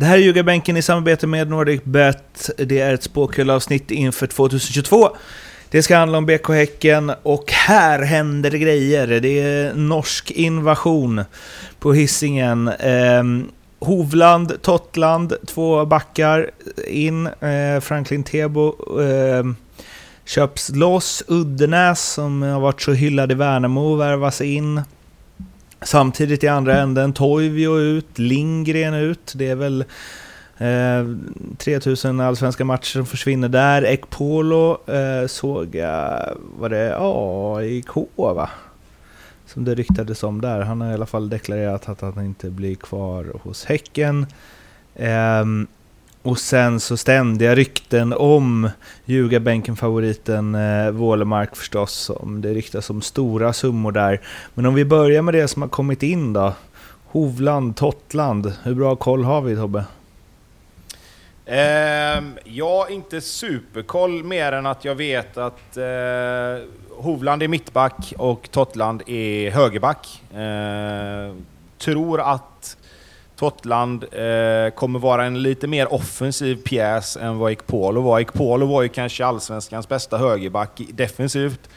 Det här är Ljugarbänken i samarbete med NordicBet. Det är ett spåkullavsnitt inför 2022. Det ska handla om BK Häcken och här händer det grejer. Det är norsk invasion på hissingen. Eh, Hovland, Tottland, två backar in. Eh, Franklin Tebo eh, köps loss. Uddenäs, som har varit så hyllad i Värnamo, värvas in. Samtidigt i andra änden Toivio ut, Lindgren ut. Det är väl eh, 3000 allsvenska matcher som försvinner där. Ekpolo eh, såg jag, var det AIK va? Som det ryktades om där. Han har i alla fall deklarerat att han inte blir kvar hos Häcken. Eh, och sen så ständiga rykten om Ljugarbänken-favoriten eh, Wålemark förstås. Om det ryktas om stora summor där. Men om vi börjar med det som har kommit in då. Hovland, Tottland. Hur bra koll har vi Tobbe? Eh, ja, inte superkoll mer än att jag vet att eh, Hovland är mittback och Tottland är högerback. Eh, tror att Totland eh, kommer vara en lite mer offensiv pjäs än vad Ekpolo var. Ekpolo var ju kanske allsvenskans bästa högerback defensivt.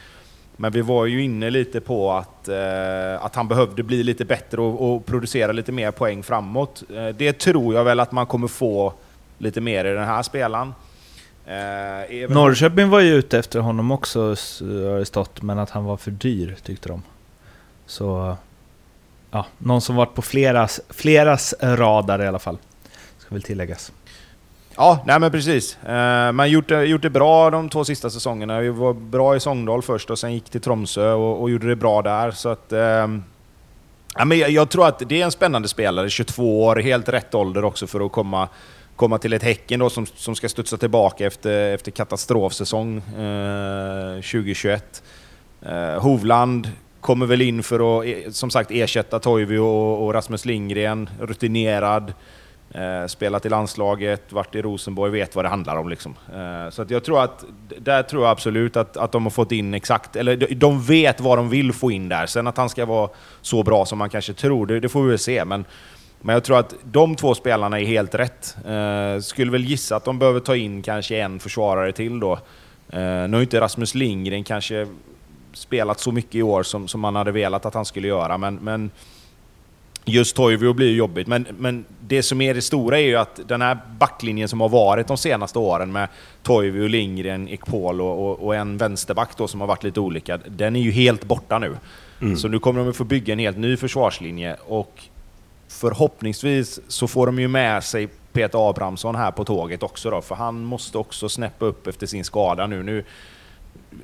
Men vi var ju inne lite på att, eh, att han behövde bli lite bättre och, och producera lite mer poäng framåt. Eh, det tror jag väl att man kommer få lite mer i den här spelaren. Eh, Norrköping var ju ute efter honom också, har det stått, men att han var för dyr tyckte de. Så ja, någon som varit på fleras, fleras radar i alla fall. Ska väl tilläggas. Ja, nej men precis. Eh, man gjort gjort det bra de två sista säsongerna. Vi var bra i Sångdal först och sen gick till Tromsö och, och gjorde det bra där. Så att, eh, ja, men jag, jag, tror att det är en spännande spelare, 22 år, helt rätt ålder också för att komma, komma till ett Häcken då som, som ska studsa tillbaka efter, efter katastrofsäsong eh, 2021. Eh, Hovland Kommer väl in för att eh, som sagt ersätta Toivio och, och Rasmus Lindgren, rutinerad. Eh, spelat i landslaget, varit i Rosenborg, vet vad det handlar om. Liksom. Eh, så att jag tror att, där tror jag absolut att, att de har fått in exakt, eller de, de vet vad de vill få in där. Sen att han ska vara så bra som man kanske tror, det, det får vi väl se. Men, men jag tror att de två spelarna är helt rätt. Eh, skulle väl gissa att de behöver ta in kanske en försvarare till då. Eh, nu har inte Rasmus Lindgren kanske spelat så mycket i år som, som man hade velat att han skulle göra. Men, men just Toivio blir ju jobbigt. Men, men det som är det stora är ju att den här backlinjen som har varit de senaste åren med Toivio, Lindgren, Ekpol och, och, och, en vänsterback då som har varit lite olika, den är ju helt borta nu. Mm. Så nu kommer de att få bygga en helt ny försvarslinje och förhoppningsvis så får de ju med sig Peter Abrahamsson här på tåget också då, för han måste också snäppa upp efter sin skada nu. Nu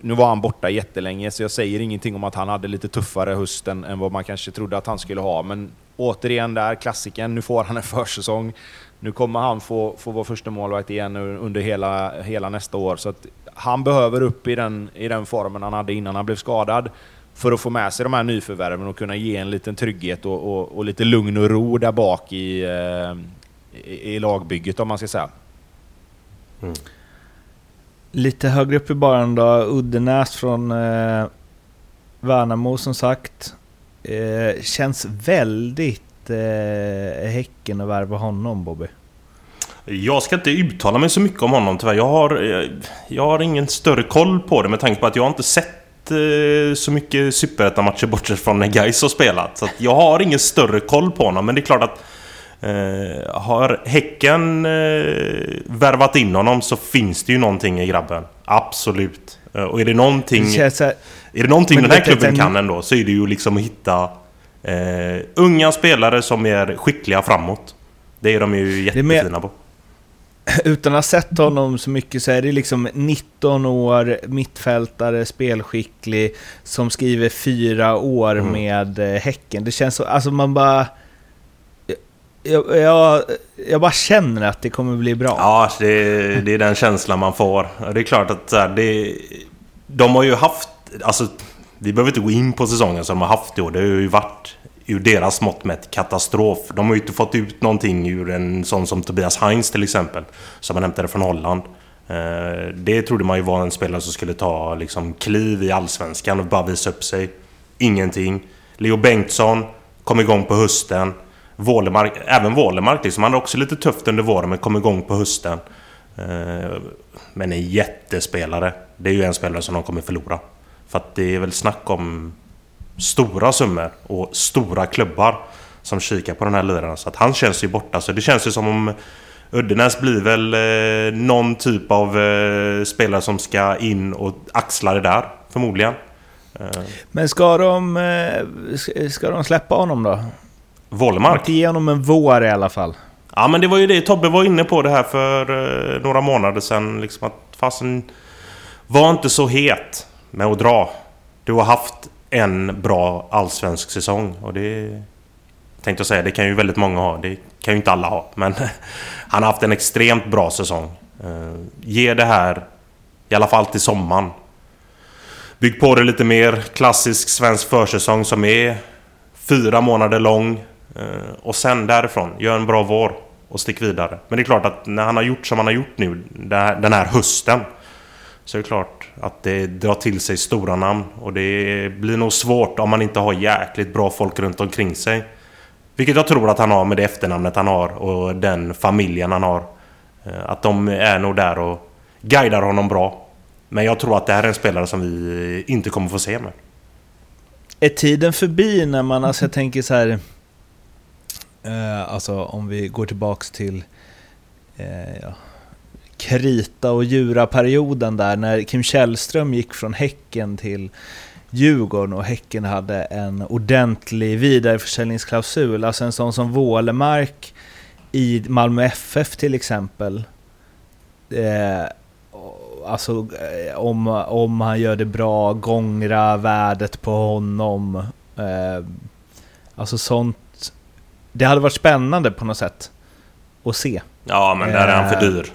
nu var han borta jättelänge, så jag säger ingenting om att han hade lite tuffare höst än, än vad man kanske trodde att han skulle ha. Men återigen där, klassiken, nu får han en försäsong. Nu kommer han få, få vara första målvakt igen under hela, hela nästa år. Så att han behöver upp i den, i den formen han hade innan han blev skadad för att få med sig de här nyförvärven och kunna ge en liten trygghet och, och, och lite lugn och ro där bak i, eh, i, i lagbygget om man ska säga. Mm. Lite högre upp i baren då, Uddenäs från eh, Värnamo som sagt. Eh, känns väldigt eh, Häcken att värva honom Bobby. Jag ska inte uttala mig så mycket om honom tyvärr. Jag har, eh, jag har ingen större koll på det med tanke på att jag inte sett eh, så mycket superettan-matcher bortsett från när Gais har spelat. Så jag har ingen större koll på honom, men det är klart att Eh, har Häcken eh, värvat in honom så finns det ju någonting i grabben. Absolut. Eh, och är det någonting... Det så här, är det någonting den här klubben kan ändå så är det ju liksom att hitta eh, unga spelare som är skickliga framåt. Det är de ju jättefina på. Utan att ha sett honom så mycket så är det liksom 19 år, mittfältare, spelskicklig, som skriver fyra år mm. med eh, Häcken. Det känns så, alltså man bara... Jag, jag, jag, bara känner att det kommer bli bra. Ja, alltså det, det är den känslan man får. Det är klart att det, de har ju haft... Alltså, vi behöver inte gå in på säsongen som de har haft i år. Det har ju varit ur deras mått mätt katastrof. De har ju inte fått ut någonting ur en sån som Tobias Heinz till exempel. Som man hämtade från Holland. Eh, det trodde man ju var en spelare som skulle ta liksom kliv i Allsvenskan och bara visa upp sig. Ingenting. Leo Bengtsson kom igång på hösten. Wålemark, även Wålemark liksom. Han hade också lite tufft under våren men kom igång på hösten. Eh, men en jättespelare. Det är ju en spelare som de kommer förlora. För att det är väl snack om stora summor och stora klubbar som kikar på den här liraren. Så att han känns ju borta. Så det känns ju som om Uddenäs blir väl eh, någon typ av eh, spelare som ska in och axla det där, förmodligen. Eh. Men ska de, eh, ska de släppa honom då? Wålemark? Ge honom en vår i alla fall. Ja men det var ju det Tobbe var inne på det här för eh, några månader sedan. Liksom att fasen var inte så het med att dra. Du har haft en bra allsvensk säsong och det... Tänkte jag säga, det kan ju väldigt många ha. Det kan ju inte alla ha. Men han har haft en extremt bra säsong. Uh, ge det här, i alla fall till sommaren. Bygg på det lite mer. Klassisk svensk försäsong som är fyra månader lång. Eh, och sen därifrån, gör en bra vår och stick vidare. Men det är klart att när han har gjort som han har gjort nu den här hösten så är det klart att det drar till sig stora namn. Och det blir nog svårt om man inte har jäkligt bra folk runt omkring sig. Vilket jag tror att han har med det efternamnet han har och den familjen han har. Eh, att de är nog där och guidar honom bra. Men jag tror att det här är en spelare som vi inte kommer få se mer. Är tiden förbi när man, alltså jag tänker så här... Eh, alltså om vi går tillbaks till... Eh, ja, krita och djura-perioden där när Kim Källström gick från Häcken till Djurgården och Häcken hade en ordentlig vidareförsäljningsklausul. Alltså en sån som Wålemark i Malmö FF till exempel. Eh, alltså eh, om, om han gör det bra, gångra värdet på honom. Eh, alltså sånt. Det hade varit spännande på något sätt att se. Ja, men där är han för eh, dyr.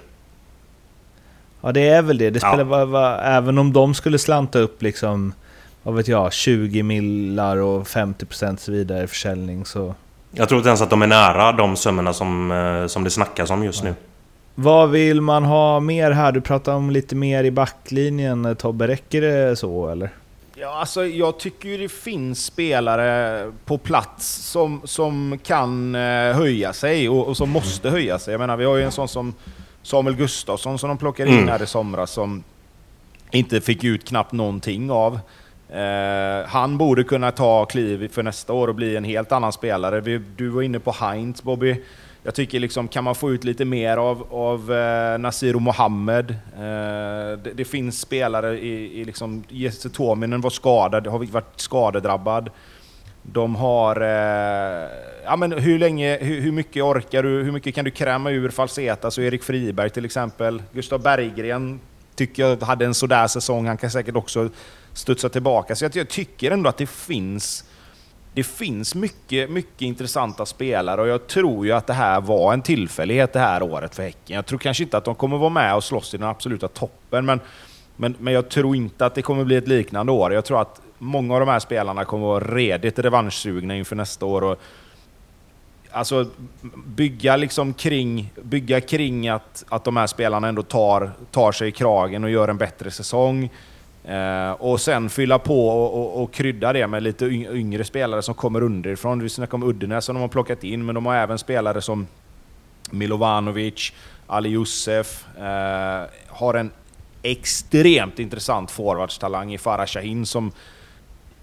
Ja det är väl det. det spelar, ja. va, va, även om de skulle slanta upp liksom, vad vet jag, 20 millar och 50% vidare försäljning så... Jag tror inte ens att de är nära de summorna som, eh, som det snackas om just ja. nu. Vad vill man ha mer här? Du pratar om lite mer i backlinjen Tobbe, räcker det så eller? Ja, alltså jag tycker ju det finns spelare på plats som, som kan eh, höja sig och, och som måste höja sig. Jag menar, vi har ju en sån som Samuel Gustafsson som de plockade in mm. här i somras som inte fick ut knappt någonting av. Eh, han borde kunna ta kliv för nästa år och bli en helt annan spelare. Vi, du var inne på Heinz Bobby. Jag tycker liksom, kan man få ut lite mer av, av eh, Nasir och Mohammed? Eh, det, det, finns spelare i, i liksom, Jesse Tominen var skadad, har varit skadedrabbad. De har... Eh, ja, men hur länge, hur, hur, mycket orkar du, hur mycket kan du kräma ur Falseta? och Erik Friberg till exempel. Gustav Berggren tycker jag hade en sådär säsong. Han kan säkert också studsa tillbaka. Så jag, jag tycker ändå att det finns det finns mycket, mycket intressanta spelare och jag tror ju att det här var en tillfällighet det här året för Häcken. Jag tror kanske inte att de kommer vara med och slåss i den absoluta toppen, men, men, men jag tror inte att det kommer bli ett liknande år. Jag tror att många av de här spelarna kommer vara redigt revanschsugna inför nästa år. Och, alltså, bygga, liksom kring, bygga kring att, att de här spelarna ändå tar, tar sig i kragen och gör en bättre säsong. Eh, och sen fylla på och, och, och, krydda det med lite yngre spelare som kommer underifrån. Vi snackar om Uddenäs som de har plockat in, men de har även spelare som Milovanovic, Ali Youssef, eh, har en extremt intressant forwardstalang i Farah Shahin som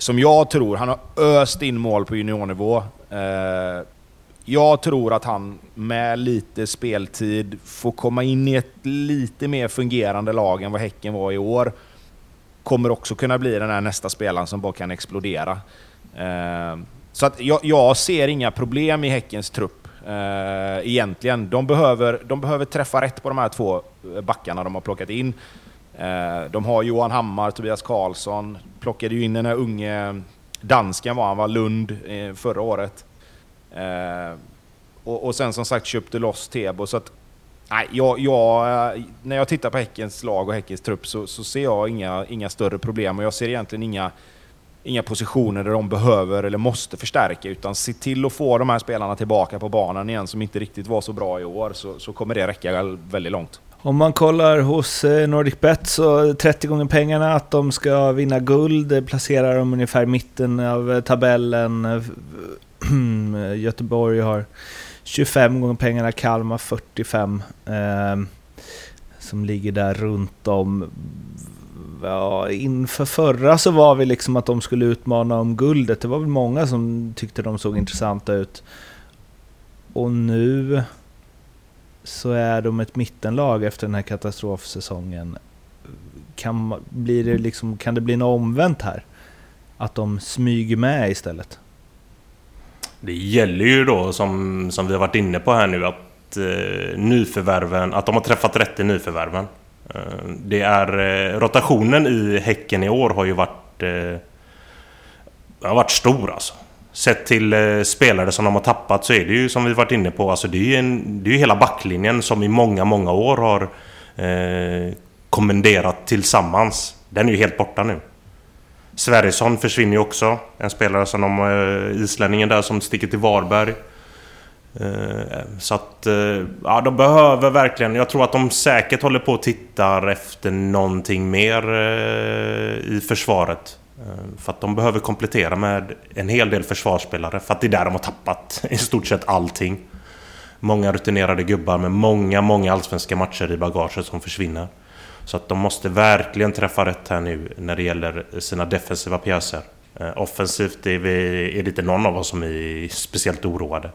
som jag tror, han har öst in mål på juniornivå. Eh, jag tror att han med lite speltid får komma in i ett lite mer fungerande lag än vad Häcken var i år. Kommer också kunna bli den här nästa spelaren som bara kan explodera. Eh, så att jag, jag ser inga problem i Häckens trupp eh, egentligen. De behöver, de behöver träffa rätt på de här två eh, backarna de har plockat in. Eh, de har Johan Hammar, Tobias Karlsson, plockade ju in den här unge dansken var han var, Lund, eh, förra året. Eh, och, och, sen som sagt köpte loss Tebo. Så att, nej, jag, jag, när jag tittar på Häckens lag och Häckens trupp så, så, ser jag inga, inga större problem och jag ser egentligen inga, inga positioner där de behöver eller måste förstärka utan se till att få de här spelarna tillbaka på banan igen som inte riktigt var så bra i år så, så kommer det räcka väldigt långt. Om man kollar hos NordicBet Nordic så 30 gånger pengarna att de ska vinna guld eh, placerar de ungefär i mitten av eh, tabellen. Göteborg har 25 gånger pengarna, Kalmar 45. Eh, som ligger där runt om. Ja, inför förra så var vi liksom att de skulle utmana om guldet. Det var väl många som tyckte de såg intressanta ut. Och nu så är de ett mittenlag efter den här katastrofsäsongen. Kan, blir det liksom, kan det bli något omvänt här? Att de smyger med istället? Det gäller ju då som, som vi har varit inne på här nu att eh, nyförvärven, att de har träffat rätt i nyförvärven. Eh, det är eh, rotationen i Häcken i år har ju varit eh, har varit stor alltså. Sett till eh, spelare som de har tappat så är det ju som vi varit inne på, alltså det är ju, en, det är ju hela backlinjen som i många, många år har eh, kommenderat tillsammans. Den är ju helt borta nu. Sverrisson försvinner ju också. En spelare som de, eh, islänningen där som sticker till Varberg. Eh, så att, eh, ja de behöver verkligen... Jag tror att de säkert håller på och tittar efter någonting mer eh, i försvaret. För att de behöver komplettera med en hel del försvarsspelare. För att det är där de har tappat i stort sett allting. Många rutinerade gubbar med många, många allsvenska matcher i bagaget som försvinner. Så att de måste verkligen träffa rätt här nu när det gäller sina defensiva pjäser. Eh, offensivt är, vi, är det inte någon av oss som är speciellt oroade.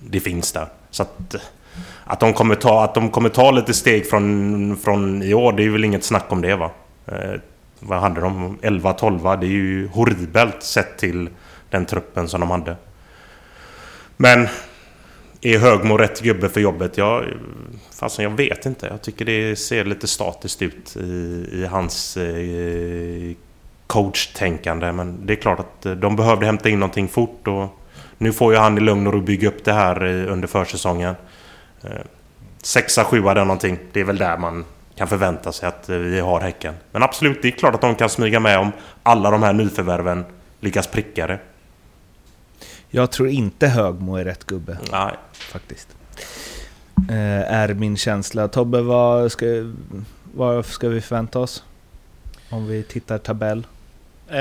Det finns där. Så att, att, de, kommer ta, att de kommer ta lite steg från, från i år, det är väl inget snack om det va? Eh, vad hade de? 11-12? Det är ju horribelt sett till den truppen som de hade. Men är Högmo rätt gubbe för jobbet? Ja, fastän jag vet inte. Jag tycker det ser lite statiskt ut i, i hans eh, coachtänkande. Men det är klart att eh, de behövde hämta in någonting fort och nu får ju han i lugn och ro bygga upp det här eh, under försäsongen. Eh, sexa, sjua eller någonting. Det är väl där man kan förvänta sig att eh, vi har Häcken. Men absolut, det är klart att de kan smyga med om alla de här nyförvärven lyckas pricka det. Jag tror inte Högmo är rätt gubbe. Nej. Faktiskt. Eh, är min känsla. Tobbe, vad ska, vad ska vi förvänta oss? Om vi tittar tabell. Eh,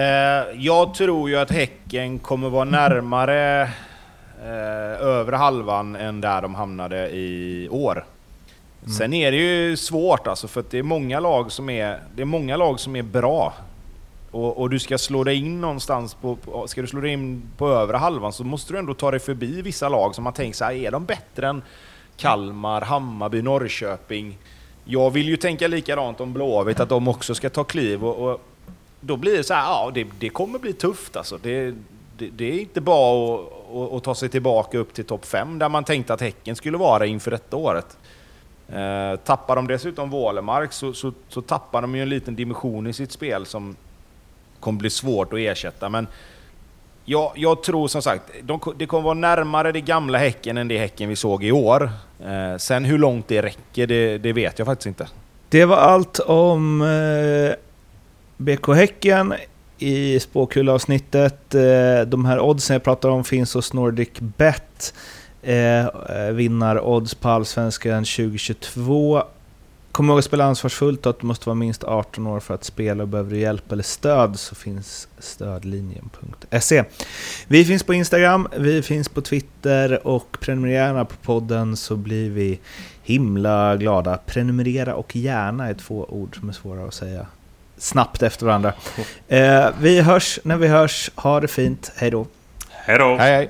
jag tror ju att Häcken kommer vara närmare eh, övre halvan än där de hamnade i år. Mm. Sen är det ju svårt alltså, för det är många lag som är, det är, många lag som är bra. Och, och, du ska slå dig in någonstans på, ska du slå dig in på övre halvan så måste du ändå ta dig förbi vissa lag som man tänker så här, är de bättre än Kalmar, Hammarby, Norrköping? Jag vill ju tänka likadant om Blåvitt, att de också ska ta kliv och, och då blir det så här, ja det, det kommer bli tufft alltså. Det, det, det är inte bara att, att, att, ta sig tillbaka upp till topp 5 där man tänkte att Häcken skulle vara inför detta året. Eh, tappar de dessutom Vålemark så, så, så, tappar de ju en liten dimension i sitt spel som kommer bli svårt att ersätta. Men jag, jag tror som sagt, de, det kommer vara närmare det gamla Häcken än det Häcken vi såg i år. Eh, sen hur långt det räcker, det, det, vet jag faktiskt inte. Det var allt om eh, BK Häcken i spåkulavsnittet. Eh, de här oddsen jag pratar om finns hos Nordic Bet. Eh, eh vinnar-odds på Allsvenskan 2022. Kom ihåg att spela ansvarsfullt och att du måste vara minst 18 år för att spela och behöver du hjälp eller stöd så finns stödlinjen.se. Vi finns på Instagram, vi finns på Twitter och prenumerera på podden så blir vi himla glada. Prenumerera och gärna är två ord som är svåra att säga snabbt efter varandra. Eh, vi hörs när vi hörs. Ha det fint. Hej då. Hej då. Hej hej.